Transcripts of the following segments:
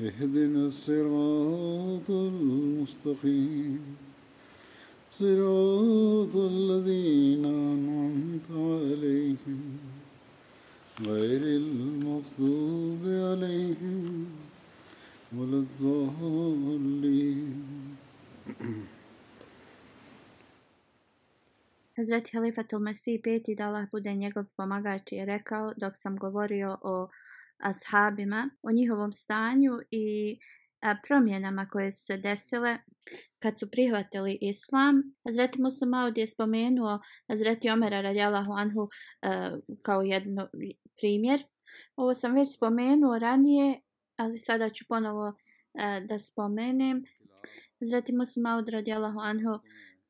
اهدنا الصراط المستقيم صراط الذين أنعمت عليهم غير المغضوب عليهم ولا الضالين Hazreti Halifatul Masih peti da Allah bude njegov pomagač je rekao dok sam govorio o ashabima, o njihovom stanju i promjenama koje su se desile kad su prihvatili islam. Hazreti Muslim Maud je spomenuo Hazreti Omera radijalahu anhu kao jedno primjer. Ovo sam već spomenuo ranije, ali sada ću ponovo da spomenem. Hazreti Muslim Maud radijalahu anhu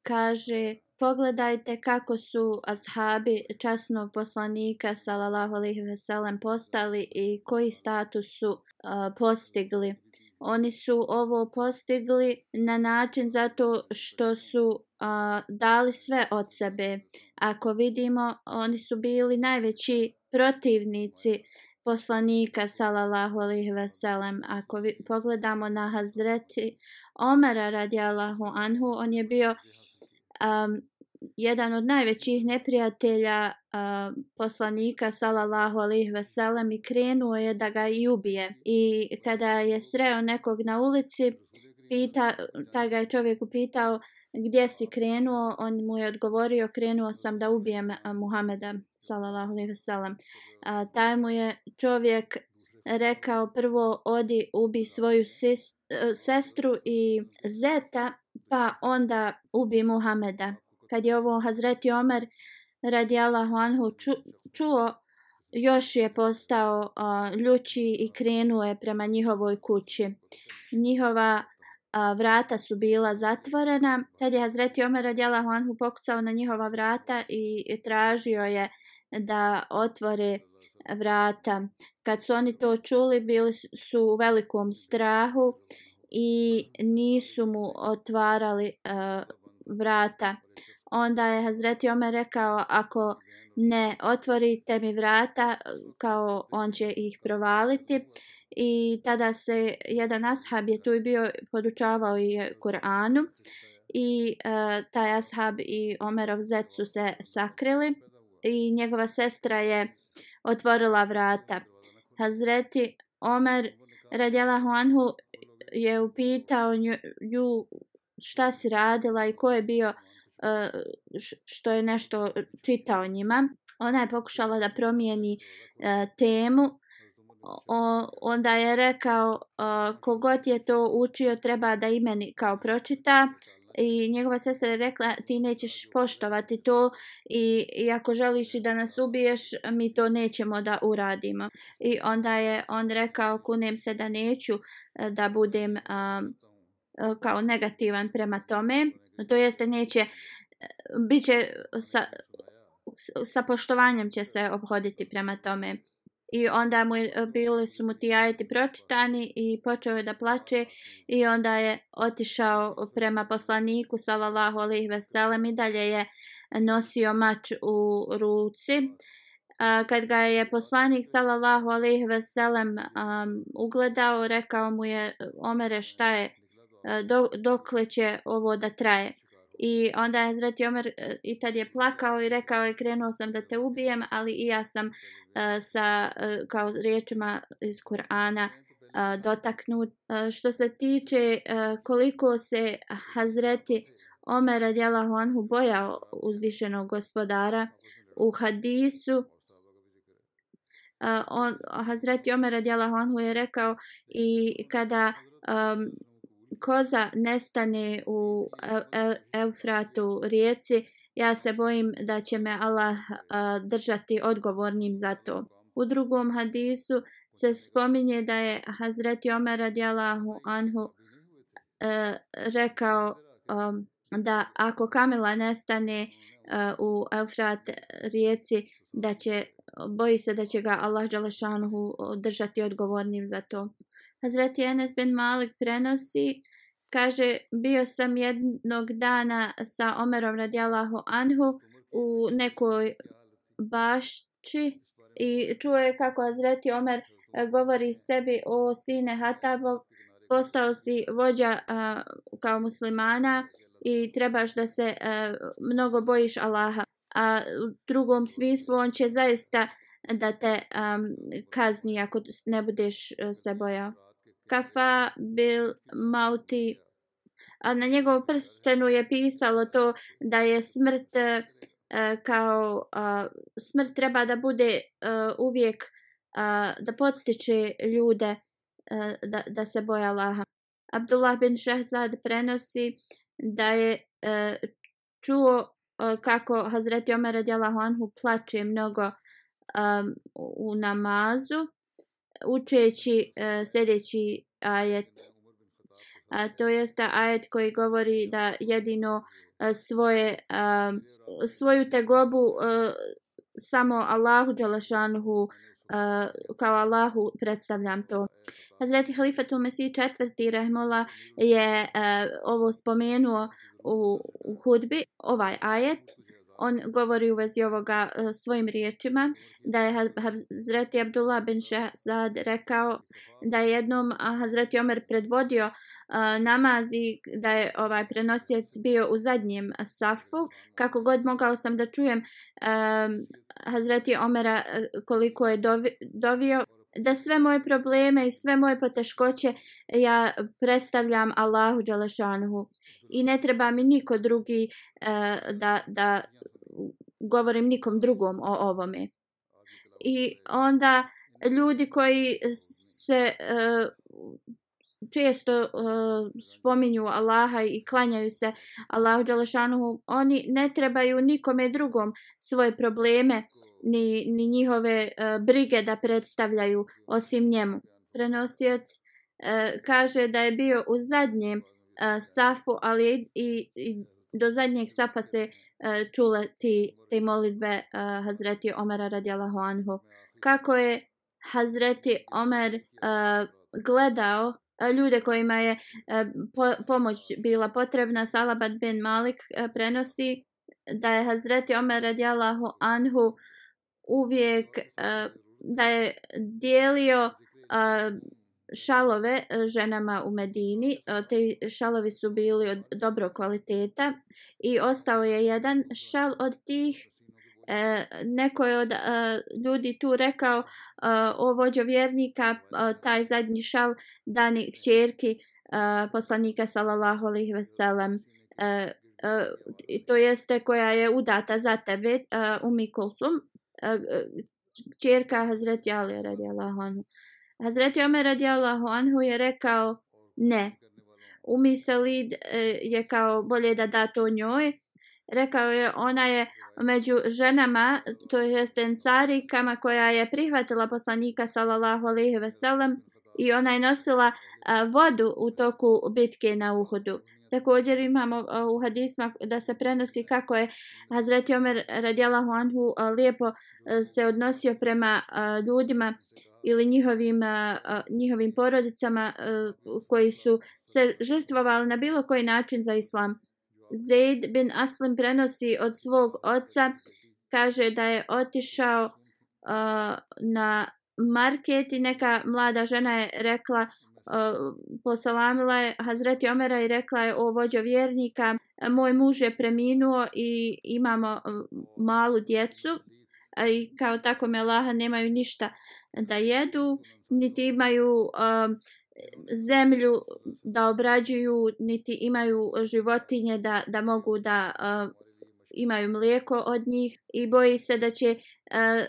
kaže Pogledajte kako su ashabi časnog poslanika sallallahu alejhi ve sellem postali i koji status su uh, postigli. Oni su ovo postigli na način zato što su uh, dali sve od sebe. Ako vidimo, oni su bili najveći protivnici poslanika sallallahu alejhi ve sellem. Ako vi, pogledamo na Hazreti Omara radijallahu anhu, on je bio um, jedan od najvećih neprijatelja uh, poslanika sallallahu alejhi ve sellem i krenuo je da ga i ubije. I kada je sreo nekog na ulici, pita taj ga je čovjek upitao gdje si krenuo, on mu je odgovorio krenuo sam da ubijem Muhameda sallallahu alejhi ve sellem. Uh, taj mu je čovjek rekao prvo odi ubi svoju sestru i zeta pa onda ubi Muhameda. Kad je ovo Hazreti Omer radijallahu anhu ču, čuo, još je postao uh, ljuči i krenuo je prema njihovoj kući. Njihova uh, vrata su bila zatvorena. Tad je Hazreti Omer radijallahu anhu pokucao na njihova vrata i, i tražio je da otvore vrata. Kad su oni to čuli, bili su u velikom strahu i nisu mu otvarali uh, vrata. Onda je Hazreti Omer rekao, ako ne otvorite mi vrata, kao on će ih provaliti. I tada se jedan ashab je tu bio, podučavao je Kur'anu. I uh, taj ashab i Omerov zet su se sakrili. I njegova sestra je otvorila vrata. Hazreti Omer radijalahu anhu je upitao nju šta si radila i ko je bio eh, što je nešto čitao njima. Ona je pokušala da promijeni eh, temu. O, onda je rekao eh, kogod je to učio treba da imeni kao pročita i njegova sestra je rekla ti nećeš poštovati to i, i ako želiš da nas ubiješ mi to nećemo da uradimo i onda je on rekao kunem se da neću eh, da budem um, kao negativan prema tome to jeste neće eh, bit će sa, sa poštovanjem će se obhoditi prema tome. I onda mu bili su mu ti ajeti pročitani i počeo je da plače i onda je otišao prema poslaniku sallallahu alejhi ve sellem i dalje je nosio mač u ruci. A, kad ga je poslanik sallallahu alejhi ve sellem um, ugledao, rekao mu je Omere šta je do, dokle će ovo da traje. I onda je Hazreti Omer e, i tad je plakao i rekao je krenuo sam da te ubijem, ali i ja sam uh, sa uh, kao riječima iz Kur'ana uh, dotaknut. Uh, što se tiče uh, koliko se Hazreti Omer radijalahu anhu bojao uzvišenog gospodara u hadisu uh, on, Hazreti Omer radijalahu anhu je rekao i kada um, koza nestane u Eufratu rijeci, ja se bojim da će me Allah a, držati odgovornim za to. U drugom hadisu se spominje da je Hazreti Omer radijalahu anhu uh, rekao um, da ako kamila nestane uh, u Eufrat rijeci, da će, boji se da će ga Allah Đalešanhu držati odgovornim za to. Hazreti Enes bin Malik prenosi, kaže, bio sam jednog dana sa Omerom radijalahu anhu u nekoj bašči i čuo je kako Hazreti Omer e, govori sebi o sine Hatabov, postao si vođa a, kao muslimana i trebaš da se a, mnogo bojiš Allaha. A u drugom smislu on će zaista da te um, kazni ako ne budeš e, se bojao. Kafa bil mauti a na njegovom prstenu je pisalo to da je smrt uh, kao uh, smrt treba da bude uh, uvijek da podstiče ljude eh, da, da se boja Allaha. Abdullah bin Šehzad prenosi da je čuo kako Hazreti Omer radijalahu anhu plače mnogo um, u namazu učeći a, sljedeći ajet. A, to jeste ajet koji govori da jedino a, svoje a, svoju tegobu a, samo Allahu Đalašanhu uh, kao Allahu predstavljam to. Hazreti Halifatul Mesih četvrti Rahmola je uh, ovo spomenuo u, u hudbi, ovaj ajet. On govori u vezi ovoga uh, svojim riječima da je Hazreti Abdullah bin Shahzad rekao da je jednom Hazreti Omer predvodio uh, namaz i da je ovaj prenosjec bio u zadnjem safu. Kako god mogao sam da čujem um, Hazreti Omera koliko je dovi, dovio da sve moje probleme i sve moje poteškoće ja predstavljam Allahu Đalešanuhu i ne treba mi niko drugi e, da, da govorim nikom drugom o ovome. I onda ljudi koji se e, često e, spominju Allaha i klanjaju se Allahu Đalešanuhu, oni ne trebaju nikome drugom svoje probleme ni, ni njihove e, brige da predstavljaju osim njemu. Prenosioc e, kaže da je bio u zadnjem safu, ali i, i do zadnjeg safa se uh, čule ti, te molitbe uh, Hazreti Omera radijalahu anhu. Kako je Hazreti Omer uh, gledao ljude kojima je pomoć bila potrebna. Salabat bin Malik prenosi da je Hazreti Omer radijalahu anhu uvijek da je dijelio šalove e, ženama u Medini. Te šalovi su bili od dobro kvaliteta i ostao je jedan šal od tih e, neko je od e, ljudi tu rekao e, o vođo vjernika e, taj zadnji šal dani kćerki e, poslanika sallallahu alejhi ve sellem e, e, to jeste koja je udata za tebe e, Umi Kulsum e, e, kćerka Hazreti Ali radijallahu anhu Hazreti Omer radijallahu anhu je rekao ne Umi Salid e, je kao bolje da da to njoj rekao je ona je među ženama to jest ensarikama koja je prihvatila poslanika sallallahu alejhi ve sellem i ona je nosila a, vodu u toku bitke na Uhudu. Također imamo a, u hadisma da se prenosi kako je Hazreti Omer radijallahu anhu a, lijepo a, se odnosio prema a, ljudima ili njihovim, njihovim porodicama koji su se žrtvovali na bilo koji način za islam. Zaid bin Aslim prenosi od svog oca, kaže da je otišao na market i neka mlada žena je rekla, uh, posalamila je Hazreti Omera i rekla je o vođo vjernika, moj muž je preminuo i imamo uh, malu djecu i kao tako me Laha nemaju ništa da jedu niti imaju um, zemlju da obrađuju, niti imaju životinje da, da mogu da uh, imaju mlijeko od njih i boji se da će uh,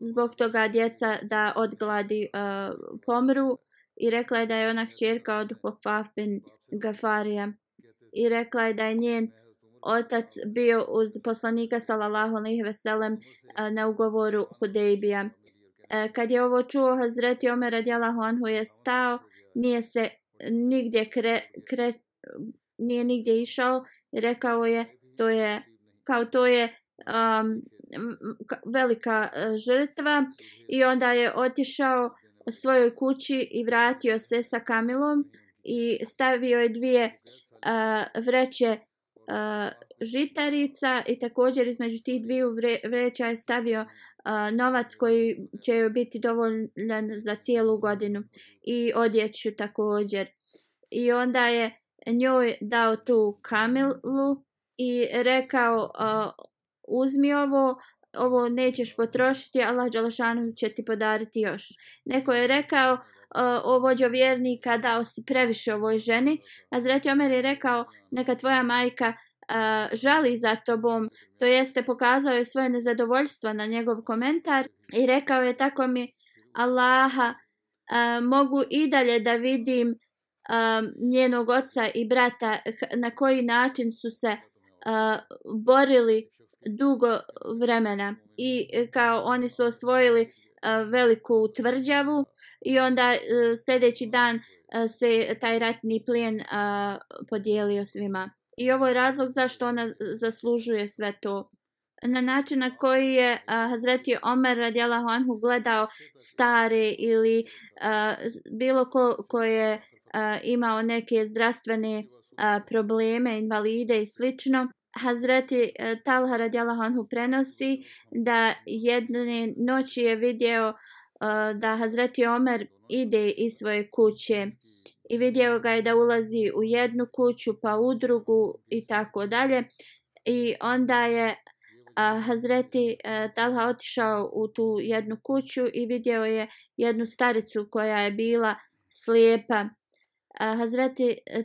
zbog toga djeca da odgladi uh, pomru i rekla je da je ona kćerka od Hofaf bin Gafarija i rekla je da je njen otac bio uz poslanika sallallahu alejhi ve sellem uh, na ugovoru Hudejbija. E, kad je ovo čuo Hazreti Omer radijallahu anhu je stao, nije se nigdje kre, kre, nije nigdje išao i rekao je to je kao to je um, velika e, žrtva i onda je otišao svojoj kući i vratio se sa Kamilom i stavio je dvije uh, vreće uh, žitarica i također između tih dviju vre, vreća je stavio a, novac koji će joj biti dovoljan za cijelu godinu i odjeću također. I onda je njoj dao tu Kamilu i rekao uh, uzmi ovo, ovo nećeš potrošiti, Allah Đalašanu će ti podariti još. Neko je rekao, uh, o vođo vjernika, dao si previše ovoj ženi, a Zreti Omer je rekao, neka tvoja majka uh, žali za tobom, to jeste pokazao je svoje nezadovoljstvo na njegov komentar i rekao je tako mi, Allaha, uh, mogu i dalje da vidim uh, njenog oca i brata na koji način su se uh, borili dugo vremena i e, kao oni su osvojili uh, veliku tvrđavu i onda uh, sljedeći dan uh, se taj ratni plijen uh, podijelio svima. I ovo je razlog zašto ona zaslužuje sve to. Na način na koji je uh, Hazreti Omer radijalahu anhu gledao stare ili uh, bilo ko, ko je uh, imao neke zdravstvene uh, probleme, invalide i slično, Hazreti uh, Talha radijalahu anhu prenosi da jedne noći je vidio uh, da Hazreti Omer ide iz svoje kuće i vidio ga je da ulazi u jednu kuću pa u drugu i tako dalje. I onda je a, Hazreti a, Talha otišao u tu jednu kuću i vidio je jednu staricu koja je bila slijepa. A, Hazreti e,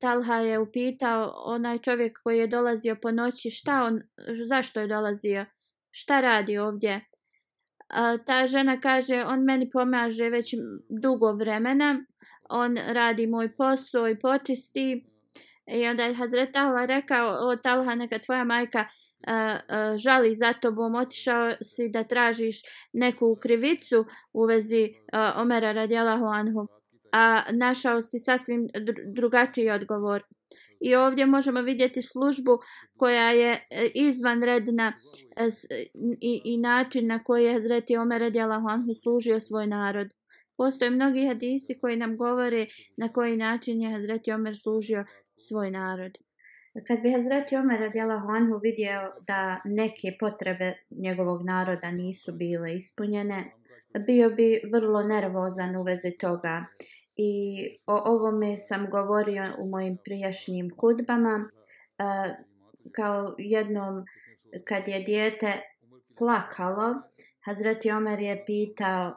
Talha je upitao onaj čovjek koji je dolazio po noći šta on, zašto je dolazio? Šta radi ovdje? A, ta žena kaže on meni pomaže već dugo vremena on radi moj posao i počisti. I onda je Hazret Talha rekao o Talha neka tvoja majka a, a, žali za tobom. Otišao si da tražiš neku krivicu u vezi a, Omera radijalahu anhu a našao si sasvim drugačiji odgovor. I ovdje možemo vidjeti službu koja je e, izvanredna e, i, i način na koji je Hazreti Omer radijalahu anhu služio svoj narod. Postoje mnogi hadisi koji nam govore na koji način je Hazreti Omer služio svoj narod. Kad bi Hazreti Omer radijalahu anhu vidio da neke potrebe njegovog naroda nisu bile ispunjene, bio bi vrlo nervozan u vezi toga i o ovome sam govorio u mojim prijašnjim kudbama e, kao jednom kad je dijete plakalo Hazreti Omer je pitao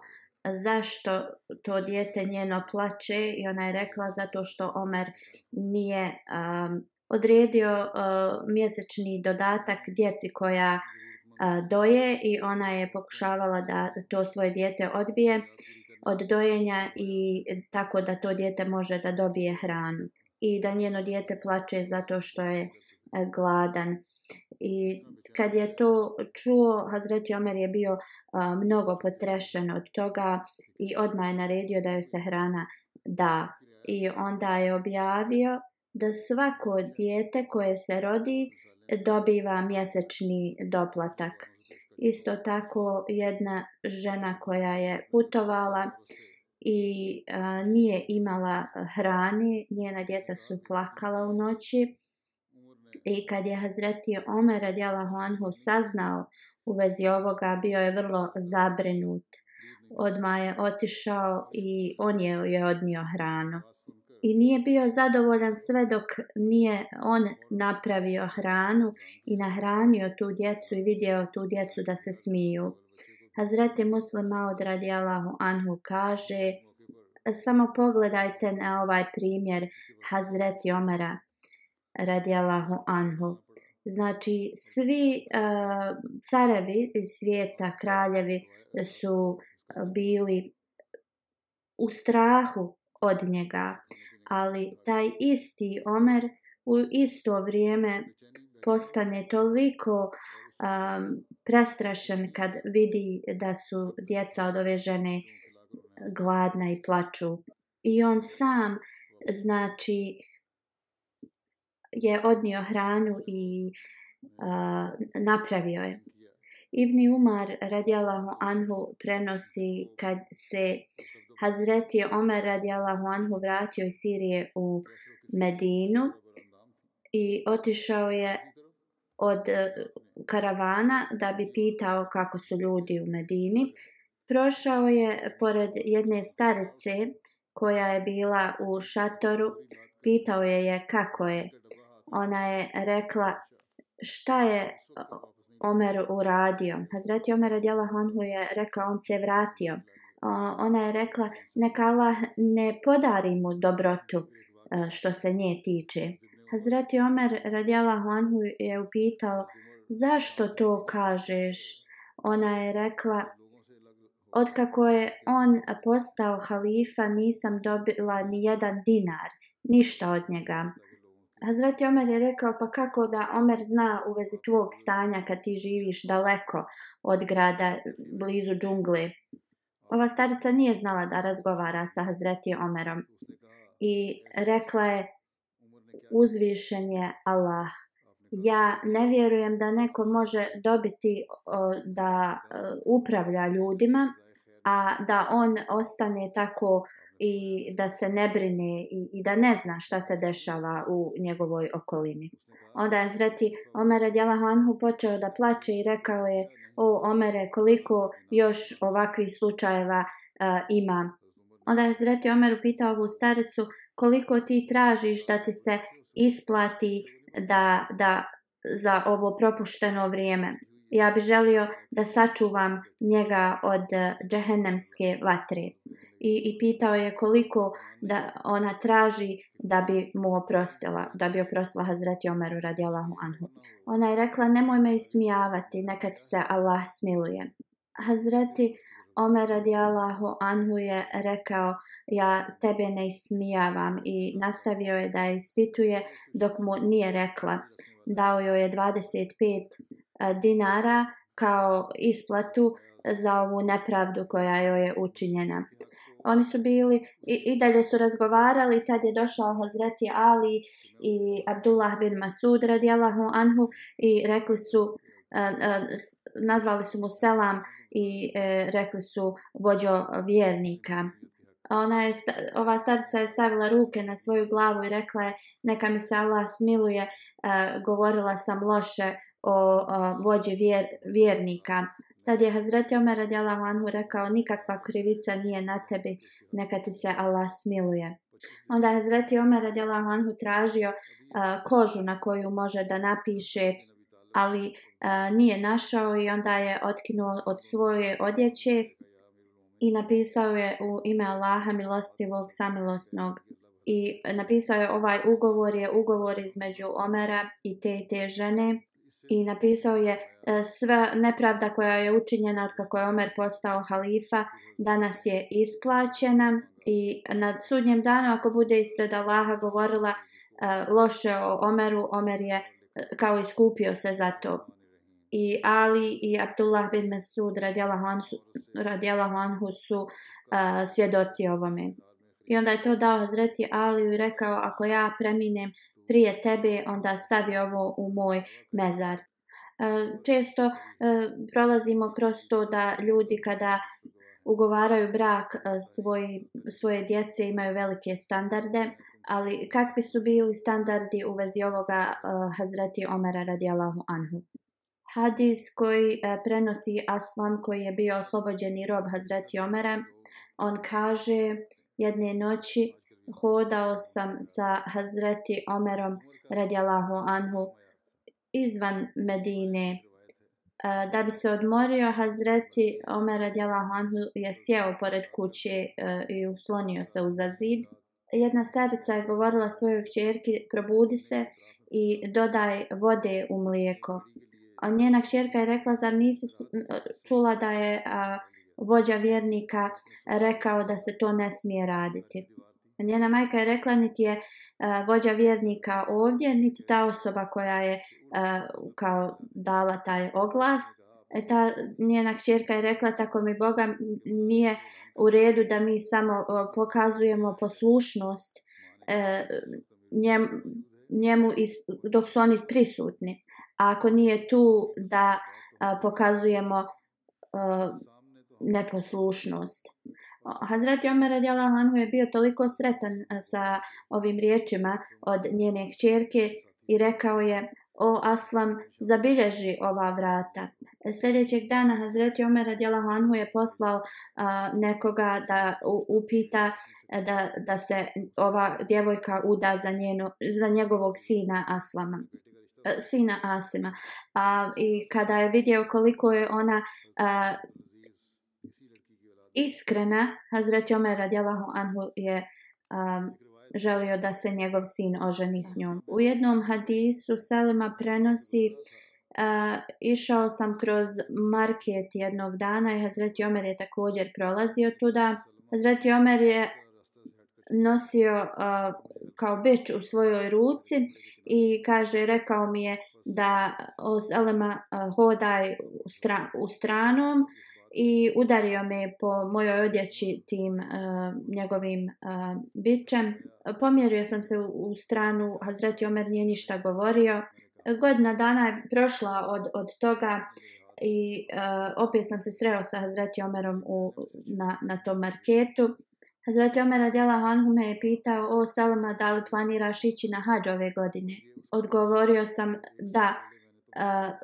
zašto to dijete njeno plače i ona je rekla zato što Omer nije um, odredio uh, mjesečni dodatak djeci koja uh, doje i ona je pokušavala da to svoje dijete odbije od dojenja i tako da to dijete može da dobije hranu i da njeno dijete plače zato što je uh, gladan. I kad je to čuo, Hazreti Omer je bio a, mnogo potrešen od toga i odmah je naredio da joj se hrana da. I onda je objavio da svako dijete koje se rodi dobiva mjesečni doplatak. Isto tako jedna žena koja je putovala i a, nije imala hrani, njena djeca su plakala u noći i kad je Hazreti Omer radijalahu anhu saznao u vezi ovoga, bio je vrlo zabrinut. Odma je otišao i on je, je odnio hranu i nije bio zadovoljan sve dok nije on napravio hranu i nahranio tu djecu i vidio tu djecu da se smiju. Hazreti Muslim Maud radijallahu anhu kaže samo pogledajte na ovaj primjer Hazreti Omera radijallahu anhu. Znači, svi uh, carevi iz svijeta, kraljevi su bili u strahu od njega, ali taj isti Omer u isto vrijeme postane toliko um, prestrašen kad vidi da su djeca od ove žene gladna i plaču. I on sam, znači, je odnio hranu i uh, napravio je. Ibni Umar radijalahu anhu prenosi kad se Hazreti Omer radijalahu anhu vratio iz Sirije u Medinu i otišao je od e, karavana da bi pitao kako su ljudi u Medini. Prošao je pored jedne starice koja je bila u šatoru. Pitao je je kako je. Ona je rekla šta je Omer uradio. Hazreti Omer radijala Honhu je rekla on se vratio. Ona je rekla neka Allah ne podari mu dobrotu e, što se nje tiče. Hazreti Omer radijala Honhu je upitao zašto to kažeš? Ona je rekla Otkako je on postao halifa, nisam dobila ni jedan dinar, ništa od njega. Hazreti Omer je rekao, pa kako da Omer zna u vezi tvog stanja kad ti živiš daleko od grada, blizu džungle. Ova starica nije znala da razgovara sa Hazreti Omerom i rekla je, uzvišen je Allah. Ja ne vjerujem da neko može dobiti o, da o, upravlja ljudima, a da on ostane tako i da se ne brine i, i da ne zna šta se dešava u njegovoj okolini. Onda je zreti Omer Adjela Hanhu počeo da plače i rekao je o Omere koliko još ovakvih slučajeva uh, ima. Onda je zreti Omer upitao ovu staricu koliko ti tražiš da ti se isplati da, da za ovo propušteno vrijeme. Ja bih želio da sačuvam njega od e, džehennemske vatre i, i pitao je koliko da ona traži da bi mu oprostila, da bi oprostila Hazreti Omeru radijallahu anhu. Ona je rekla, nemoj me ismijavati, neka ti se Allah smiluje. Hazreti Omer radijallahu anhu je rekao, ja tebe ne ismijavam i nastavio je da je ispituje dok mu nije rekla. Dao joj je 25 e, dinara kao isplatu za ovu nepravdu koja joj je učinjena oni su bili i, i dalje su razgovarali tad je došao Hazreti Ali i Abdullah bin Masud radijallahu anhu i rekli su e, e, nazvali su mu selam i e, rekli su vođo vjernika. Ona je ova starca je stavila ruke na svoju glavu i rekla je neka mi se Allah smiluje govorila sam loše o, o vođi vjer, vjernika. Tad je Hazreti Omer radijalahu anhu rekao nikakva krivica nije na tebi, neka ti se Allah smiluje. Onda je Hazreti Omer radijalahu anhu tražio uh, kožu na koju može da napiše, ali uh, nije našao i onda je otkinuo od svoje odjeće i napisao je u ime Allaha milostivog samilosnog. I napisao je ovaj ugovor je ugovor između Omera i te te žene i napisao je sva nepravda koja je učinjena od kako je Omer postao halifa danas je isplaćena i na sudnjem danu ako bude ispred Allaha govorila uh, loše o Omeru, Omer je uh, kao iskupio se za to. I Ali i Abdullah bin Mesud radijalahu anhu su uh, svjedoci ovome. I onda je to dao Hazreti Ali i rekao ako ja preminem prije tebe, onda stavi ovo u moj mezar. E, često e, prolazimo kroz to da ljudi kada ugovaraju brak e, svoj, svoje djece imaju velike standarde, ali kakvi su bili standardi u vezi ovoga e, Hazreti Omera radijalahu anhu? Hadis koji prenosi Aslan koji je bio oslobođeni rob Hazreti Omera, on kaže jedne noći hodao sam sa Hazreti Omerom radijalahu anhu izvan Medine da bi se odmorio, Hazreti Omer radijallahu anhu je sjeo pored kuće e, i uslonio se uza zid. Jedna starica je govorila svojoj kćerki, probudi se i dodaj vode u mlijeko. A njena kćerka je rekla, zar nisi čula da je a, vođa vjernika rekao da se to ne smije raditi. Njena majka je rekla, niti je a, vođa vjernika ovdje, niti ta osoba koja je uh, kao dala taj oglas. E ta njena kćerka je rekla, tako mi Boga nije u redu da mi samo uh, pokazujemo poslušnost uh, njem, njemu is, dok su oni prisutni. A ako nije tu da uh, pokazujemo uh, neposlušnost. Hazreti Omer anhu je bio toliko sretan sa ovim riječima od njene kćerke i rekao je o Aslam zabilježi ova vrata. Sljedećeg dana Hazreti Omer radijallahu anhu je poslao a, nekoga da u, upita e, da, da se ova djevojka uda za, njenu, za njegovog sina Aslama e, sina Asima. A, I kada je vidio koliko je ona a, iskrena, Hazreti Omer radijalahu anhu je um, želio da se njegov sin oženi s njom. U jednom hadisu Selima prenosi uh, išao sam kroz market jednog dana i Hazreti Omer je također prolazio tuda. Hazreti Omer je nosio uh, kao beč u svojoj ruci i kaže, rekao mi je da o uh, hodaj u, stra u stranom i udario me po mojoj odjeći tim uh, njegovim eh, uh, bičem. Pomjerio sam se u, u stranu, Hazreti Omer nije ništa govorio. Godina dana je prošla od, od toga i uh, opet sam se sreo sa Hazreti Omerom u, na, na tom marketu. Hazreti Omer Adjela Hanhu me je pitao, o Salama, da li planiraš ići na hađ ove godine? Odgovorio sam da, uh,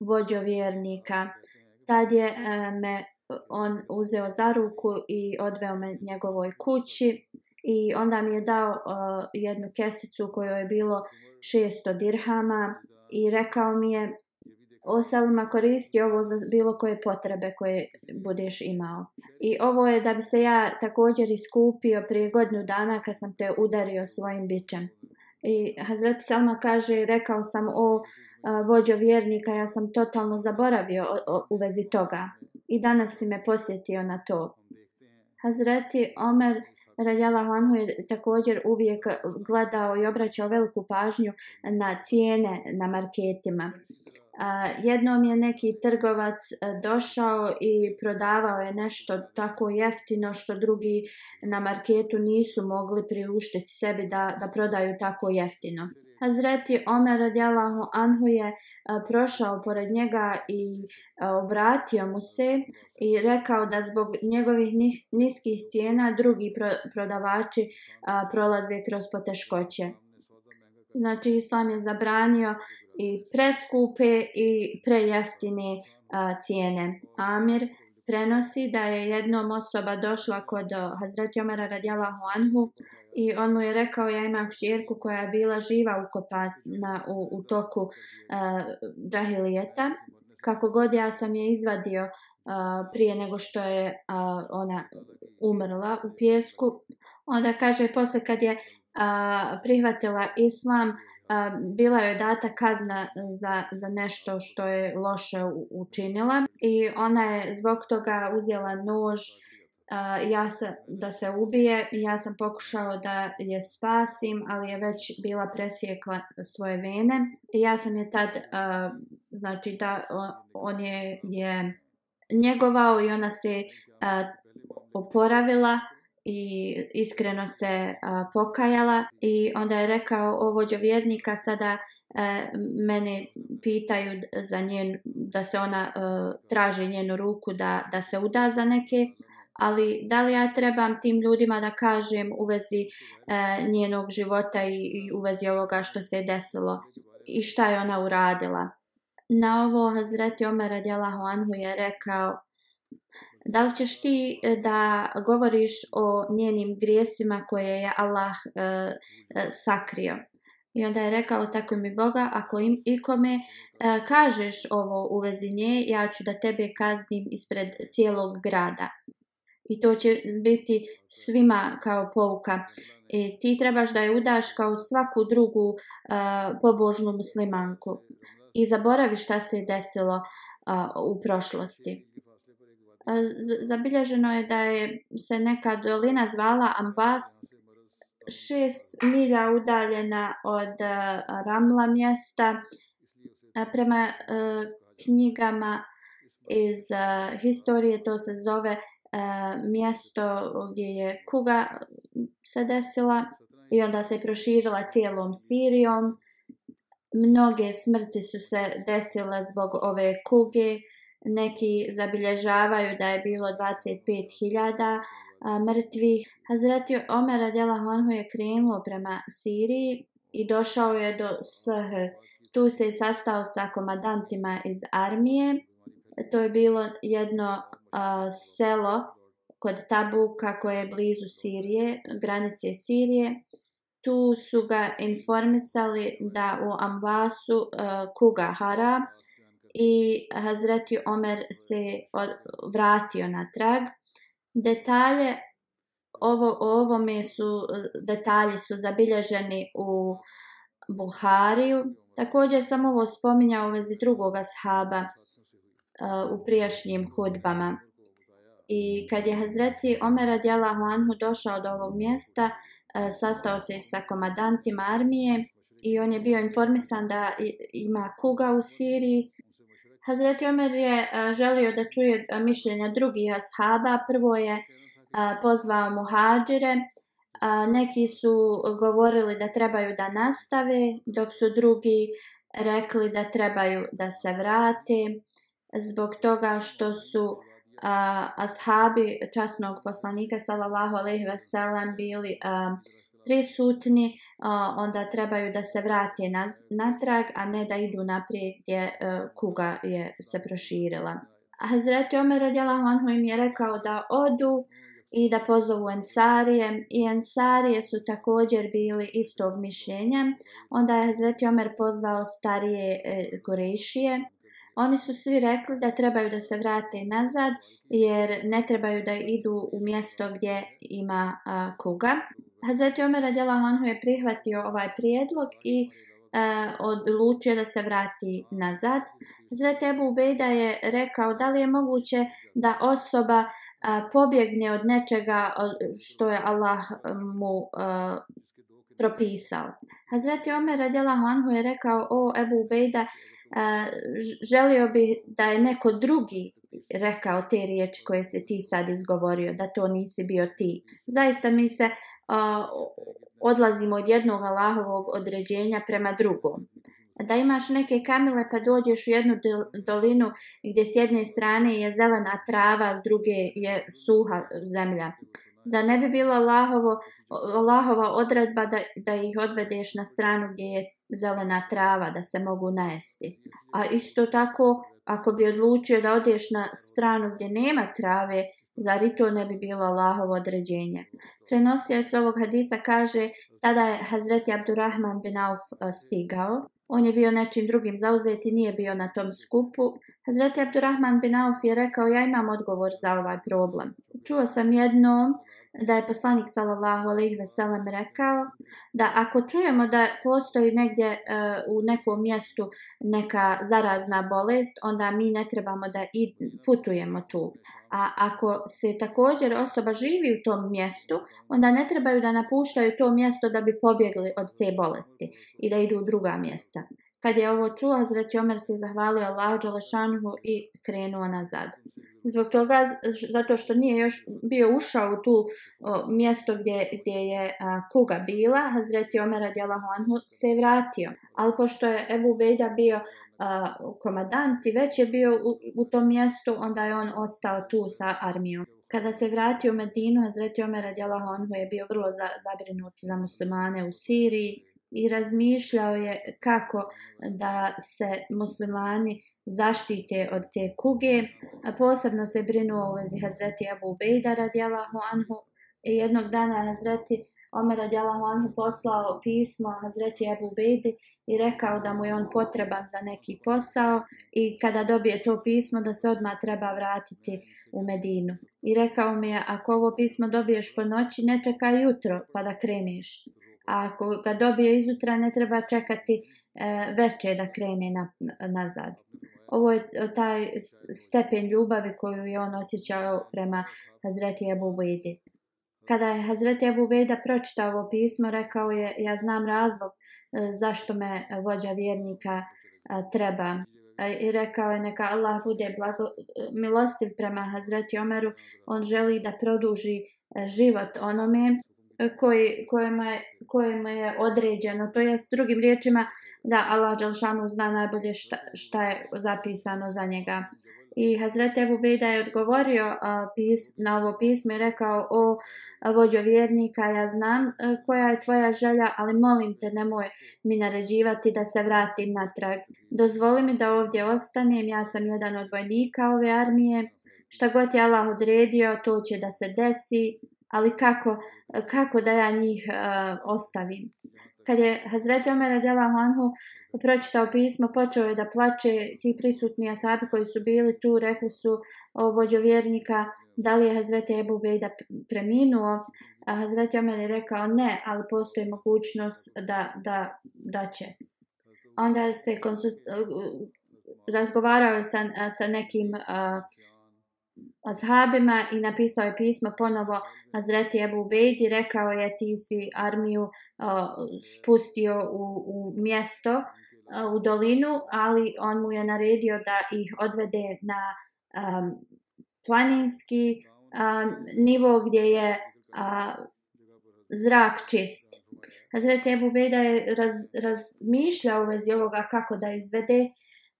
vođo vjernika tad je e, me on uzeo za ruku i odveo me njegovoj kući i onda mi je dao uh, jednu kesicu kojoj je bilo 600 dirhama i rekao mi je o koristi ovo za bilo koje potrebe koje budeš imao. I ovo je da bi se ja također iskupio prije godinu dana kad sam te udario svojim bićem. I Hazret Selma kaže, rekao sam o vođo vjernika, ja sam totalno zaboravio o, o, u vezi toga. I danas si me posjetio na to. Hazreti Omer Radjala Hanhu je također uvijek gledao i obraćao veliku pažnju na cijene na marketima. A, jednom je neki trgovac e, došao i prodavao je nešto tako jeftino što drugi na marketu nisu mogli priuštiti sebi da, da prodaju tako jeftino. Hazreti Omer radijalahu anhu je e, prošao pored njega i e, obratio mu se i rekao da zbog njegovih niskih cijena drugi pro, prodavači prolaze kroz poteškoće. Znači Islam je zabranio i preskupe i prejeftine a, cijene. Amir prenosi da je jednom osoba došla kod Hazreti Omera radijalahu anhu i on mu je rekao ja imam kćerku koja je bila živa ukopana u, u toku uh, džahilijeta. Kako god ja sam je izvadio uh, prije nego što je uh, ona umrla u pjesku. Onda kaže posle kad je uh, prihvatila islam bila je data kazna e, za, za nešto što je loše učinila i ona je zbog toga uzela nož uh, ja sam da se ubije ja sam pokušao da je spasim ali je već bila presjekla svoje vene. I ja sam je tad uh, znači da on je je njegovao i ona se uh, oporavila i iskreno se a, pokajala i onda je rekao o vođo vjernika sada e, mene pitaju za njen da se ona e, traži njenu ruku da da se uda za neke ali da li ja trebam tim ljudima da kažem u vezi e, njenog života i, i u vezi ovoga što se je desilo i šta je ona uradila. Na ovo Hazreti Omer radijalahu anhu je rekao da li ćeš ti e, da govoriš o njenim grijesima koje je Allah e, e, sakrio. I onda je rekao, tako mi Boga, ako im, ikome e, kažeš ovo u vezi nje, ja ću da tebe kaznim ispred cijelog grada. I to će biti svima kao pouka. I ti trebaš da je udaš kao svaku drugu e, pobožnu muslimanku. I zaboravi šta se je desilo e, u prošlosti. Zabilježeno je da je se neka dolina zvala Ambas, šest milja udaljena od e, Ramla mjesta. E, prema e, knjigama iz historije to se zove mjesto gdje je kuga se desila i onda se proširila cijelom Sirijom. Mnoge smrti su se desile zbog ove kuge. Neki zabilježavaju da je bilo 25.000 mrtvih. Hazreti Omer radijalahu anhu je krenuo prema Siriji i došao je do Sh. Tu se je sastao sa komadantima iz armije. To je bilo jedno a, selo kod Tabuka koje je blizu Sirije, granice Sirije. Tu su ga informisali da u Ambasu a, kuga hara i Hazreti Omer se od, vratio na trag. Detalje ovo, o ovome su, detalji su zabilježeni u Buhariju. Također sam ovo spominjao u vezi drugoga sahaba uh, u prijašnjim hudbama. I kad je Hazreti Omer radijalahu anhu došao do ovog mjesta, uh, sastao se sa komadantima armije i on je bio informisan da ima kuga u Siriji. Hazreti Omer je e, želio da čuje e, mišljenja drugih ashaba. Prvo je e, pozvao muhađire. A, neki su govorili da trebaju da nastave, dok su drugi rekli da trebaju da se vrate zbog toga što su a, ashabi časnog poslanika sallallahu alejhi ve sellem bili a, prisutni, a, onda trebaju da se vrate na, natrag, a ne da idu naprijed gdje a, kuga je se proširila. Hazreti Omer radijallahu anhu im je rekao da odu, i da pozovu Ensarije. I Ensarije su također bili istog mišljenja. Onda je Hazreti Omer pozvao starije e, Kurešije. Oni su svi rekli da trebaju da se vrate nazad jer ne trebaju da idu u mjesto gdje ima a, kuga. Hazreti Omer radjela Hanhu je prihvatio ovaj prijedlog i e, odlučio da se vrati nazad. Hazreti Ebu Ubejda je rekao da li je moguće da osoba a, pobjegne od nečega e, što je Allah e, mu a, propisao. Hazreti Omer radijalahu anhu je rekao o Ebu Ubejda želio bi da je neko drugi rekao te riječi koje se ti sad izgovorio, da to nisi bio ti. Zaista mi se a, odlazimo od jednog Allahovog određenja prema drugom da imaš neke kamile pa dođeš u jednu dolinu gdje s jedne strane je zelena trava, s druge je suha zemlja. Za ne bi bilo Allahovo, Allahova odredba da, da ih odvedeš na stranu gdje je zelena trava, da se mogu najesti. A isto tako, ako bi odlučio da odeš na stranu gdje nema trave, zar i to ne bi bilo Allahovo određenje? Prenosijac ovog hadisa kaže, tada je Hazreti Abdurrahman bin Auf e, stigao On je bio nečim drugim zauzet i nije bio na tom skupu. Hazreti Abdurrahman bin Auf je rekao, ja imam odgovor za ovaj problem. Čuo sam jednom da je poslanik sallallahu alejhi ve sellem rekao da ako čujemo da postoji negdje e, u nekom mjestu neka zarazna bolest, onda mi ne trebamo da i putujemo tu. A ako se također osoba živi u tom mjestu, onda ne trebaju da napuštaju to mjesto da bi pobjegli od te bolesti i da idu u druga mjesta. Kad je ovo čuo, Hazreti Omer se zahvalio Allahu Đalešanuhu i krenuo nazad. Zbog toga, zato što nije još bio ušao u tu o, mjesto gdje, gdje je a, kuga bila, Hazreti Omer radijalahu anhu se je vratio. Ali pošto je Ebu Bejda bio a, komadant i već je bio u, u tom mjestu, onda je on ostao tu sa armijom. Kada se vratio u Medinu, Hazreti Omer radijalahu anhu je bio vrlo za, zabrinut za muslimane u Siriji i razmišljao je kako da se muslimani zaštite od te kuge. A posebno se brinuo u vezi Hazreti Abu Bejda radijalahu anhu i jednog dana Hazreti Omer radijalahu anhu poslao pismo Hazreti Abu Bejdi i rekao da mu je on potreban za neki posao i kada dobije to pismo da se odmah treba vratiti u Medinu. I rekao mi je ako ovo pismo dobiješ po noći ne čekaj jutro pa da kreneš. A ako ga dobije izutra ne treba čekati e, veče da krene na, nazad. Ovo je e, taj stepen ljubavi koju je on osjećao prema Hazreti Ebu Bejdi. Kada je Hazreti Ebu Bejda pročitao ovo pismo, rekao je, ja znam razlog e, zašto me vođa vjernika e, treba. I rekao je, neka Allah bude blago, milostiv prema Hazreti Omeru, on želi da produži život onome koji, kojima, je, kojima je određeno. To je s drugim riječima da Allah Đalšanu zna najbolje šta, šta je zapisano za njega. I Hazret Ebu Bejda je odgovorio a, pis, na ovo pismo i rekao o vođo vjernika, ja znam a, koja je tvoja želja, ali molim te nemoj mi naređivati da se vratim natrag. Dozvoli mi da ovdje ostanem, ja sam jedan od vojnika ove armije. Šta god je Allah odredio, to će da se desi, ali kako, kako da ja njih uh, ostavim? Kad je Hazreti Omer radijalahu anhu pročitao pismo, počeo je da plače. Ti prisutni asabi koji su bili tu rekli su o vođo vjernika da li je Hazreti Ebu Bejda preminuo. A Hazreti Omer je rekao ne, ali postoji mogućnost da, da, da će. Onda se konsust, razgovarao sa, sa nekim uh, ashabima i napisao je pismo ponovo Hazreti Ebu Bejdi. Rekao je ti si armiju uh, spustio u, u mjesto uh, u dolinu, ali on mu je naredio da ih odvede na um, planinski um, nivo gdje je uh, zrak čist. Hazret Ebu Beda je raz, razmišljao u vezi ovoga kako da izvede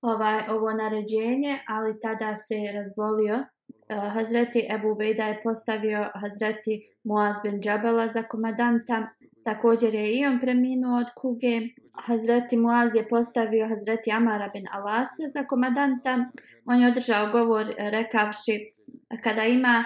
ovaj, ovo naređenje, ali tada se je razbolio. Uh, Hazreti Ebu Ubejda je postavio Hazreti Muaz bin Džabala za komadanta. Također je i on preminuo od kuge. Hazreti Muaz je postavio Hazreti Amara bin Alase za komadanta. On je održao govor eh, rekavši kada ima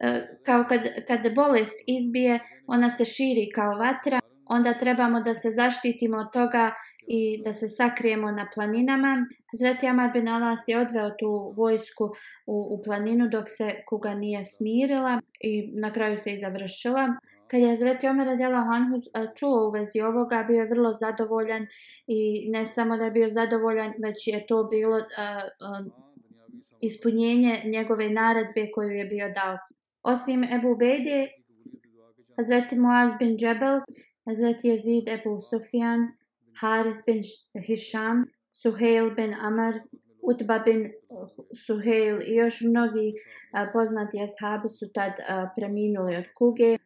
eh, kao kad, kad bolest izbije, ona se širi kao vatra, onda trebamo da se zaštitimo od toga i da se sakrijemo na planinama. Hazreti Amar bin Alas je odveo tu vojsku u, u planinu dok se kuga nije smirila i na kraju se i završila. Kad je Zreti Omer Adjela Hanhu čuo u vezi ovoga, bio je vrlo zadovoljan i ne samo da je bio zadovoljan, već je to bilo uh, uh, ispunjenje njegove naredbe koju je bio dao. Osim Ebu Bedi, Hazreti Muaz bin Džebel, Hazreti Jezid Ebu Sufjan, Haris bin Hisham, Suheil bin Amar, Utba bin Suheil i još mnogi poznati ashabi su tad preminuli od kuge.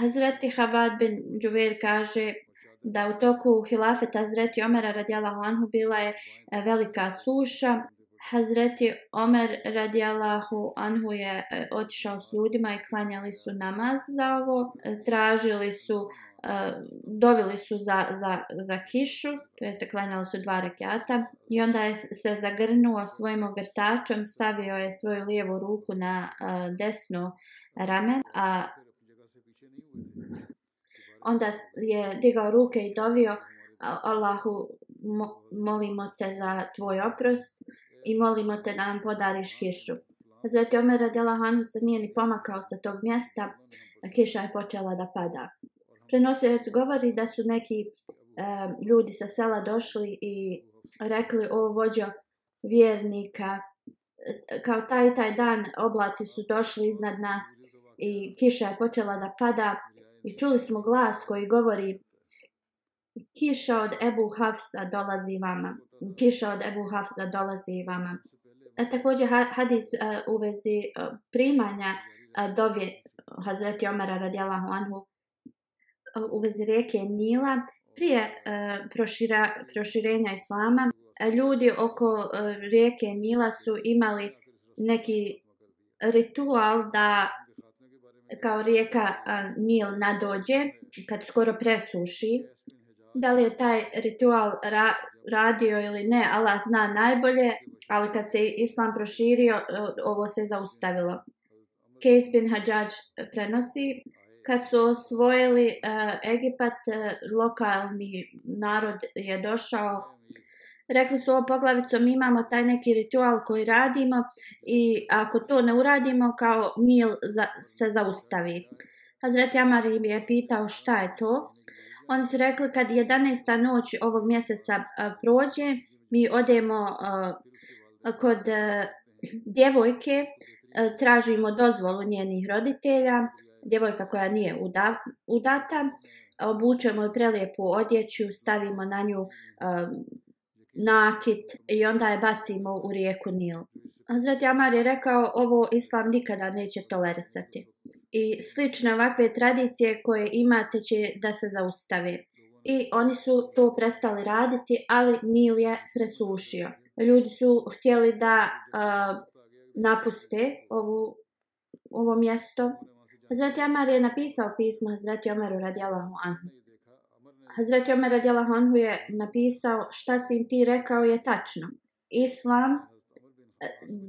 Hazreti Havad bin Džuver kaže da u toku hilafeta Hazreti Omera radijalahu anhu bila je velika suša. Hazreti Omer radijalahu anhu je otišao s ljudima i klanjali su namaz za ovo. Tražili su, dovili su za, za, za kišu, to jeste klanjali su dva rekiata. I onda je se zagrnuo svojim ogrtačom, stavio je svoju lijevu ruku na desno rame, a onda je digao ruke i dovio Allahu molimo te za tvoj oprost i molimo te da nam podariš kišu. Hazreti Omer radijala anhu se nije ni pomakao sa tog mjesta, a kiša je počela da pada. Prenosioc govori da su neki uh, ljudi sa sela došli i rekli o vođo vjernika, kao taj taj dan oblaci su došli iznad nas i kiša je počela da pada i čuli smo glas koji govori kiša od Ebu Hafsa dolazi vama. Kiša od Ebu Hafsa dolazi vama. A također hadis uh, u vezi uh, primanja uh, dovje Hazreti Omara radijalahu anhu uh, u vezi rijeke Nila prije e, prošira, proširenja Islama e, ljudi oko e, rijeke Nila su imali neki ritual da kao rijeka Nil nadođe, kad skoro presuši, da li je taj ritual ra radio ili ne, Allah zna najbolje, ali kad se islam proširio, ovo se zaustavilo. Case bin Hajjaj prenosi kad su osvojili uh, Egipat, uh, lokalni narod je došao rekli su ovo poglavico, mi imamo taj neki ritual koji radimo i ako to ne uradimo, kao Nil za, se zaustavi. Hazreti Amar im je pitao šta je to. Oni su rekli kad 11. noć ovog mjeseca a, prođe, mi odemo a, kod a, djevojke, tražimo dozvolu njenih roditelja, djevojka koja nije uda, udata, obučemo je prelijepu odjeću, stavimo na nju a, nakit i onda je bacimo u rijeku Nil. Hazret Amar je rekao ovo islam nikada neće tolerisati. I slične ovakve tradicije koje imate će da se zaustave. I oni su to prestali raditi, ali Nil je presušio. Ljudi su htjeli da uh, napuste ovu, ovo mjesto. Hazreti Amar je napisao pismo Hazreti Omeru radijalahu anhu. Hazreti Omer radijalahu anhu je napisao šta si im ti rekao je tačno. Islam e,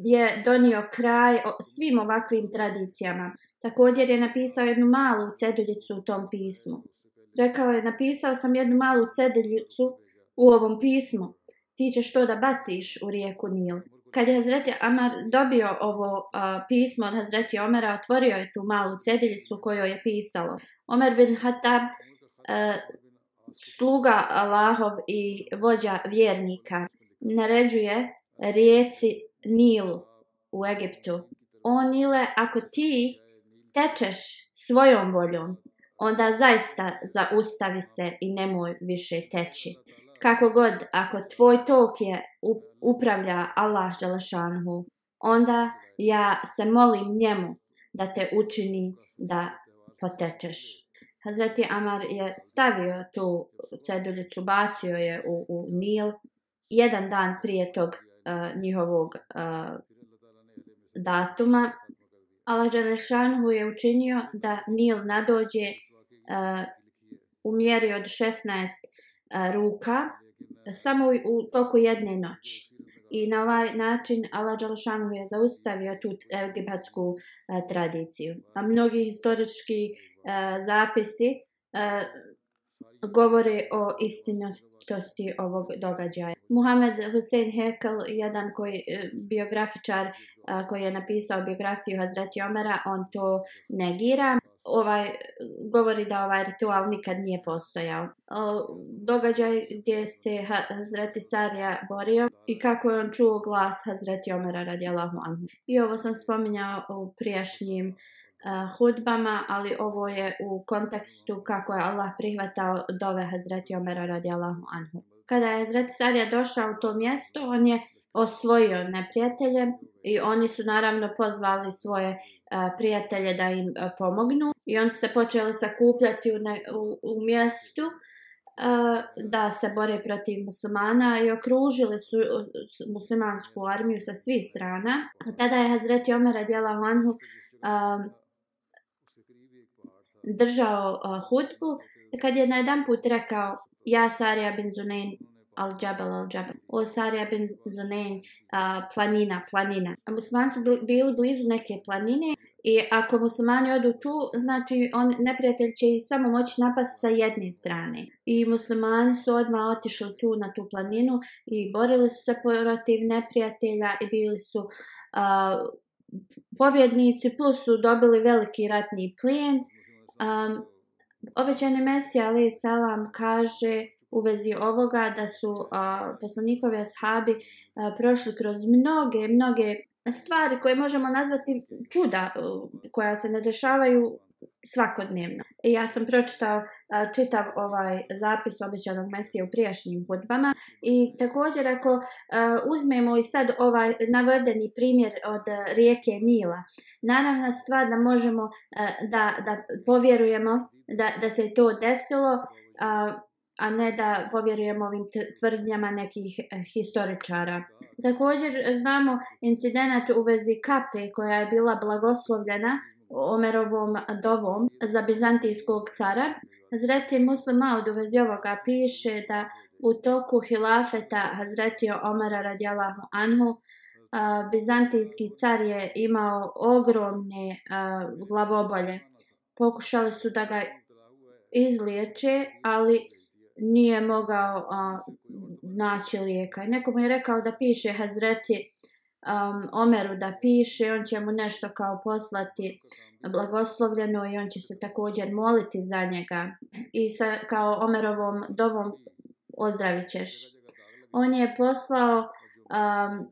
je donio kraj svim ovakvim tradicijama. Također je napisao jednu malu ceduljicu u tom pismu. Rekao je, napisao sam jednu malu ceduljicu u ovom pismu. Ti ćeš to da baciš u rijeku Nil. Kad je Hazreti Amar dobio ovo uh, pismo od Hazreti Omera, otvorio je tu malu cediljicu kojoj je pisalo. Omer bin Hatab, uh, e, sluga Allahov i vođa vjernika naređuje rijeci Nilu u Egiptu. O Nile, ako ti tečeš svojom voljom, onda zaista zaustavi se i nemoj više teći. Kako god, ako tvoj tok je upravlja Allah Đalašanhu, onda ja se molim njemu da te učini da potečeš. Hazreti Amar je stavio tu ceduljicu, bacio je u, u Nil jedan dan prije tog uh, njihovog uh, datuma. Allah Đalešanhu je učinio da Nil nadođe uh, u mjeri od 16 uh, ruka samo u, u toku jedne noći. I na ovaj način Allah Đalšanu je zaustavio tu egipatsku uh, e, tradiciju. A mnogi historički uh, zapisi uh, govore o istinitosti ovog događaja. Muhammed Hussein Hekel, jedan koji, biografičar koji je napisao biografiju Hazreti Omera, on to negira. Ovaj, govori da ovaj ritual nikad nije postojao. Događaj gdje se Hazreti Sarija borio i kako je on čuo glas Hazreti Omera radijalahu anhu. I ovo sam spominjao u prijašnjim uh, hudbama, ali ovo je u kontekstu kako je Allah prihvatao dove Hazreti Omera radijalahu anhu. Kada je Hazreti Sarija došao u to mjesto, on je osvojio neprijatelje i oni su naravno pozvali svoje uh, prijatelje da im uh, pomognu i oni se počeli sakupljati u, ne, u, u mjestu uh, da se bore protiv muslimana i okružili su muslimansku armiju sa svih strana. Tada je Hazreti Omer radijallahu anhu držao uh, hudbu, kad je na jedan put rekao ja Sarija bin Zunain al Jabal al Jabal. O Sarija bin Zunain planina, planina. A muslimani su bili blizu neke planine i ako muslimani odu tu, znači on, neprijatelj će samo moći napast sa jedne strane. I muslimani su odmah otišli tu na tu planinu i borili su se protiv neprijatelja i bili su a, pobjednici plus su dobili veliki ratni plijen. Um, obećani Mesija Ali Salam kaže u vezi ovoga da su uh, poslanikovi ashabi uh, prošli kroz mnoge, mnoge stvari koje možemo nazvati čuda uh, koja se ne dešavaju svakodnevno. Ja sam pročitao uh, čitav ovaj zapis obećanog Mesije u prijašnjim hudbama i također ako uh, uzmemo i sad ovaj navedeni primjer od uh, rijeke Nila, naravna stvar da možemo uh, da, da povjerujemo da, da se to desilo, uh, a ne da povjerujemo ovim tvrdnjama nekih eh, historičara. Također eh, znamo incident u vezi kape koja je bila blagoslovljena Omerovom dovom za bizantijskog cara. Zreti Muslim Maud u vezi ovoga piše da u toku hilafeta Hazretio Omara radijalahu anhu uh, bizantijski car je imao ogromne glavobolje pokušali su da ga izliječe, ali nije mogao a, naći lijeka. Neko mu je rekao da piše Hazreti um, Omeru da piše, on će mu nešto kao poslati blagoslovljeno i on će se također moliti za njega i sa, kao Omerovom dovom ozdravit ćeš. On je poslao um,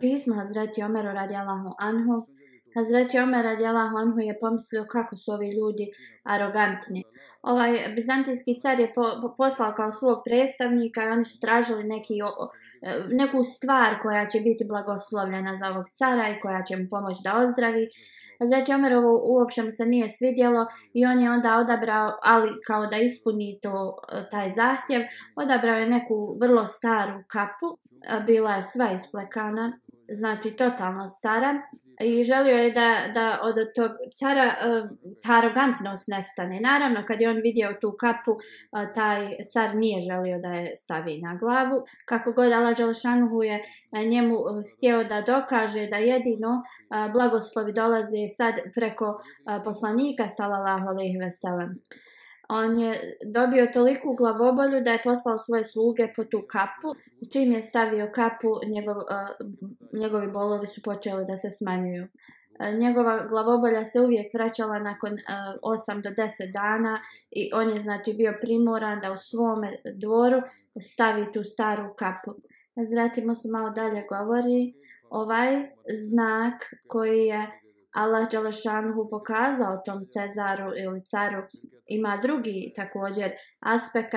pismo Hazreti Omeru radi Allahu Anhu. Hazreti Omer radi Allahu Anhu je pomislio kako su ovi ljudi arogantni ovaj bizantijski car je po, po, poslao kao svog predstavnika i oni su tražili neki, o, neku stvar koja će biti blagoslovljena za ovog cara i koja će mu pomoći da ozdravi. Znači Omerovo uopće mu se nije svidjelo i on je onda odabrao, ali kao da ispuni to, taj zahtjev, odabrao je neku vrlo staru kapu, bila je sva isplekana, znači totalno stara i želio je da, da od tog cara e, ta arogantnost nestane. Naravno, kad je on vidio tu kapu, e, taj car nije želio da je stavi na glavu. Kako god Allah Đelšanuhu je e, njemu htio da dokaže da jedino blagoslovi dolaze sad preko poslanika poslanika, salallahu alaihi veselam on je dobio toliku glavobolju da je poslao svoje sluge po tu kapu. Čim je stavio kapu, njegov, uh, njegovi bolovi su počeli da se smanjuju. Uh, njegova glavobolja se uvijek vraćala nakon e, uh, 8 do 10 dana i on je znači bio primoran da u svome dvoru stavi tu staru kapu. Zratimo se malo dalje govori. Ovaj znak koji je Allah Đalešanhu pokazao tom Cezaru ili caru ima drugi također aspekt.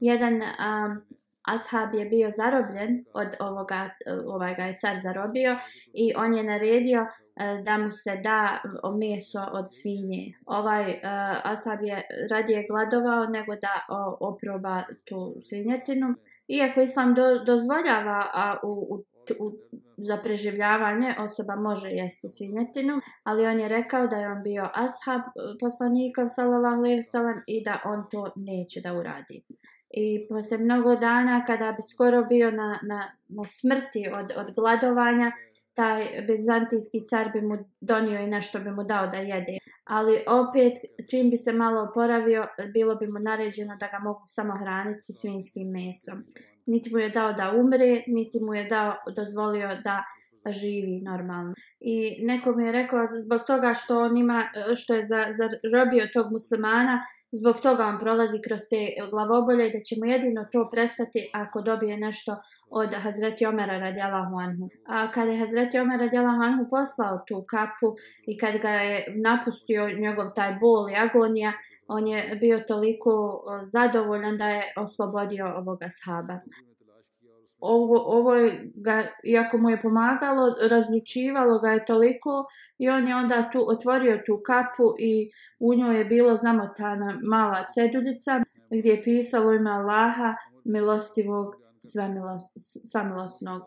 Jedan um, ashab je bio zarobljen od ovoga, ovaj ga je car zarobio i on je naredio uh, da mu se da meso od svinje. Ovaj uh, ashab je radije gladovao nego da uh, oproba tu svinjetinu. Iako islam do, dozvoljava a, u, u u, za preživljavanje osoba može jesti svinjetinu, ali on je rekao da je on bio ashab e, poslanika sallallahu alejhi ve sellem i da on to neće da uradi. I posle mnogo dana kada bi skoro bio na, na, na smrti od, od gladovanja, taj bizantijski car bi mu donio i nešto bi mu dao da jede. Ali opet, čim bi se malo oporavio, bilo bi mu naređeno da ga mogu samo hraniti svinskim mesom niti mu je dao da umre, niti mu je dao, dozvolio da živi normalno. I neko mi je rekao zbog toga što on ima, što je zarobio tog muslimana, zbog toga on prolazi kroz te glavobolje i da će mu jedino to prestati ako dobije nešto od Hazreti Omera radijalahu anhu. A kada je Hazreti Omer radijalahu anhu poslao tu kapu i kad ga je napustio njegov taj bol i agonija, on je bio toliko zadovoljan da je oslobodio ovoga sahaba. Ovo, ovo je ga, iako mu je pomagalo, razlučivalo ga je toliko i on je onda tu otvorio tu kapu i u njoj je bilo zamotana mala ceduljica gdje je pisalo ime Allaha, milostivog, samilosnog.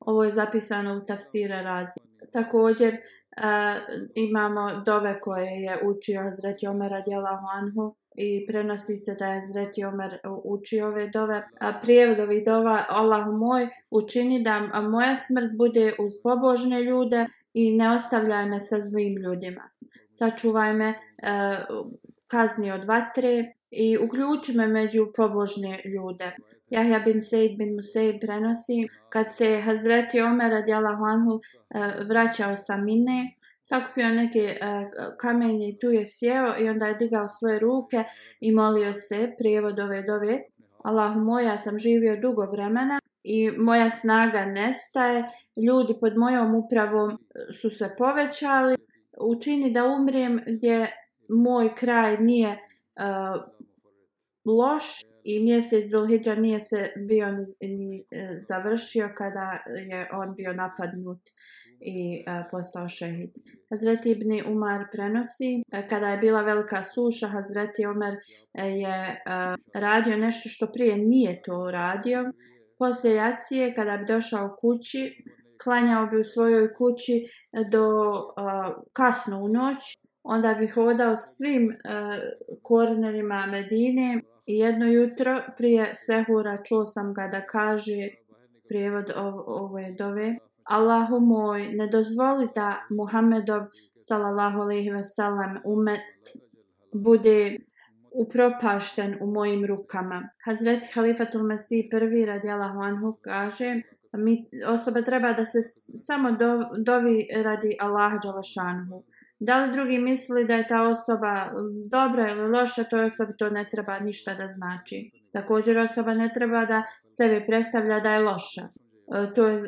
Ovo je zapisano u tafsire razi. Također, uh, imamo dove koje je učio Hazreti Omer radijalahu anhu i prenosi se da je Hazreti Omer učio ove dove. A prijevodovi dova, Allah moj, učini da moja smrt bude uz pobožne ljude i ne ostavljaj me sa zlim ljudima. Sačuvaj me uh, kazni od vatre i uključi me među pobožne ljude. Jahja bin Sejd bin Musej prenosi kad se Hazreti Omer radijalahu anhu eh, vraćao sa Mine, sakupio neke eh, kamenje i tu je sjeo i onda je digao svoje ruke i molio se prijevod ove dove. Allah moja sam živio dugo vremena i moja snaga nestaje. Ljudi pod mojom upravom eh, su se povećali. Učini da umrem gdje moj kraj nije uh, loš i mjesec Zulhidža nije se bio ni, ni e, završio kada je on bio napadnut i e, postao šehid. Hazreti Ibni Umar prenosi, e, kada je bila velika suša, Hazreti Umar e, je e, radio nešto što prije nije to radio. Poslije jacije, kada bi došao kući, klanjao bi u svojoj kući do e, kasno u noć, onda bi hodao svim e, kornerima Medine I jedno jutro prije sehura čuo sam ga da kaže prijevod ove dove Allahu moj, ne dozvoli da Muhammedov sallallahu alejhi ve sellem umet bude upropašten u mojim rukama. Hazret Halifatul Mesih prvi radijallahu anhu kaže mi osoba treba da se samo do, dovi radi Allaha džalašanhu. Da li drugi misli da je ta osoba um, dobra ili loša, to osobi to ne treba ništa da znači. Također osoba ne treba da sebe predstavlja da je loša. E, to je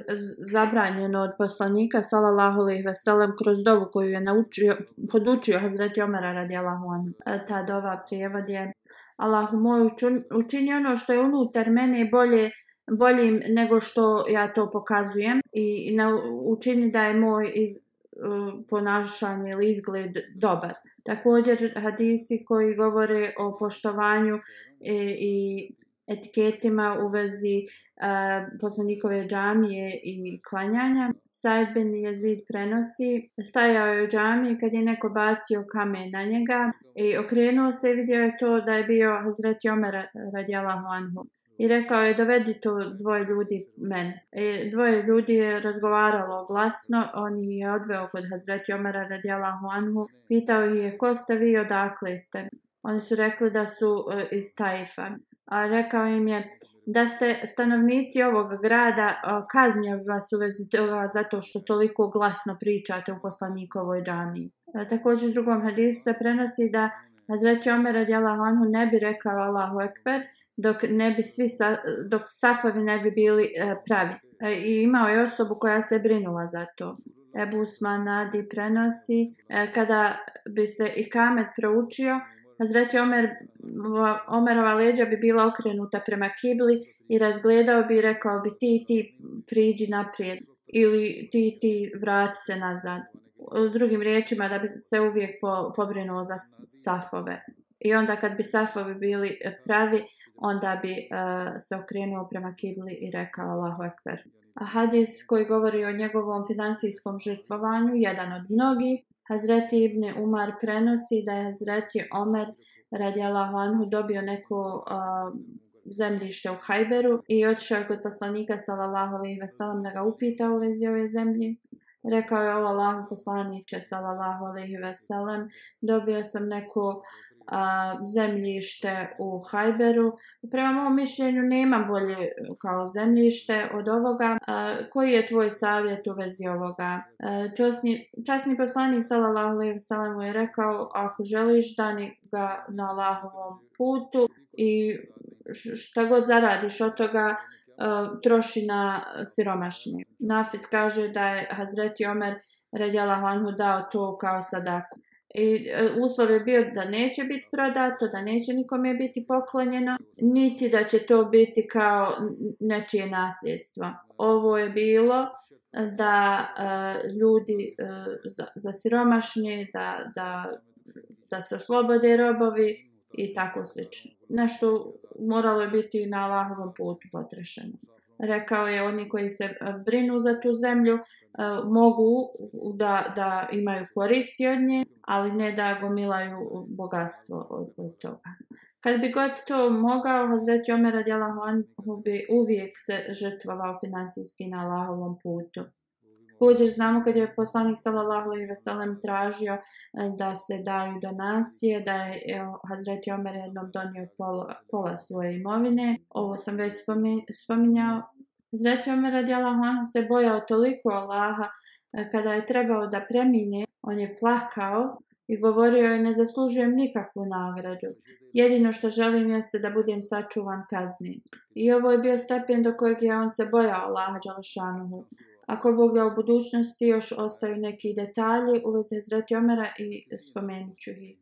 zabranjeno od poslanika sallallahu alejhi ve sellem kroz dovu koju je naučio podučio Hazreti Omara radijallahu anhu. E, ta dova prijevod je Allahu moj učini ono što je unutar mene bolje boljim nego što ja to pokazujem i na, učini da je moj iz, ponašanje ili izgled dobar. Također hadisi koji govore o poštovanju i, i etiketima u vezi uh, poslanikove džamije i klanjanja. Said bin Jezid prenosi, stajao je u džamiji kad je neko bacio kamen na njega i okrenuo se i vidio je to da je bio Hazreti Omer radijalahu anhu i rekao je dovedi to dvoje ljudi men. E, dvoje ljudi je razgovaralo glasno, on je odveo kod Hazreti Omara radijalahu anhu, pitao je ko ste vi odakle ste. Oni su rekli da su e, iz Tajfa. A rekao im je da ste stanovnici ovog grada e, kaznio vas u vezi toga zato što toliko glasno pričate u poslanikovoj džamiji. E, također u drugom hadisu se prenosi da Hazreti Omer radijalahu anhu ne bi rekao Allahu Ekber, dok ne bi svi sa, dok safovi ne bi bili e, pravi. E, I imao je osobu koja se brinula za to. Ebu Usman Nadi prenosi e, kada bi se i kamet proučio, Hazreti Omer, Omerova leđa bi bila okrenuta prema kibli i razgledao bi i rekao bi ti ti priđi naprijed ili ti ti vrati se nazad. U drugim riječima da bi se uvijek po, pobrinuo za safove. I onda kad bi safovi bili e, pravi, onda bi uh, se okrenuo prema kibli i rekao Allahu Ekber. A hadis koji govori o njegovom finansijskom žrtvovanju, jedan od mnogih, Hazreti Ibn Umar prenosi da je Hazreti Omer radi Allahu Anhu dobio neko uh, zemljište u Hajberu i otišao je kod poslanika sallallahu alaihi ve sellem da ga upita u vezi ove zemlje. Rekao je o Allahu poslaniče sallallahu alaihi ve sellem, dobio sam neko a, zemljište u Hajberu. Prema mom mišljenju nema bolje e, kao zemljište od ovoga. A, koji je tvoj savjet u vezi ovoga? A, časni, časni poslanik sallallahu alejhi ve sellem je rekao ako želiš dani ga na Allahovom putu i šta god zaradiš od toga troši na siromašni. Nafis kaže da je Hazreti Omer Redjala Hanhu dao to kao sadaku. I e, uslov je bio da neće biti prodato, da neće nikome biti poklonjeno, niti da će to biti kao nečije nasljedstvo. Ovo je bilo e, da uh, ljudi uh, za, za siromašnje, da, da, da se oslobode robovi i tako slično. Nešto moralo je biti na Allahovom putu potrešeno rekao je oni koji se e, brinu za tu zemlju e, mogu da, da imaju koristi od nje, ali ne da gomilaju bogatstvo od, od toga. Kad bi god to mogao, Hazreti Omer radijalahu anhu bi uvijek se žrtvovao finansijski na Allahovom putu. Također znamo kad je poslanik sallallahu alejhi ve sellem tražio e, da se daju donacije, da je Hazreti Omer jednom donio pola, pola svoje imovine. Ovo sam već spominjao. Zreti Omer radijalahu anhu se bojao toliko Allaha e, kada je trebao da premine, on je plakao i govorio je ne zaslužujem nikakvu nagradu. Jedino što želim jeste da budem sačuvan kazni. I ovo je bio stepen do kojeg je on se bojao Allaha Đalašanuhu. Ako Bog da u budućnosti još ostaju neki detalji u vezi Zreti Omera i spomenut ću ih.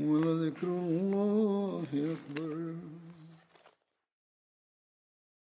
ولذكر الله أكبر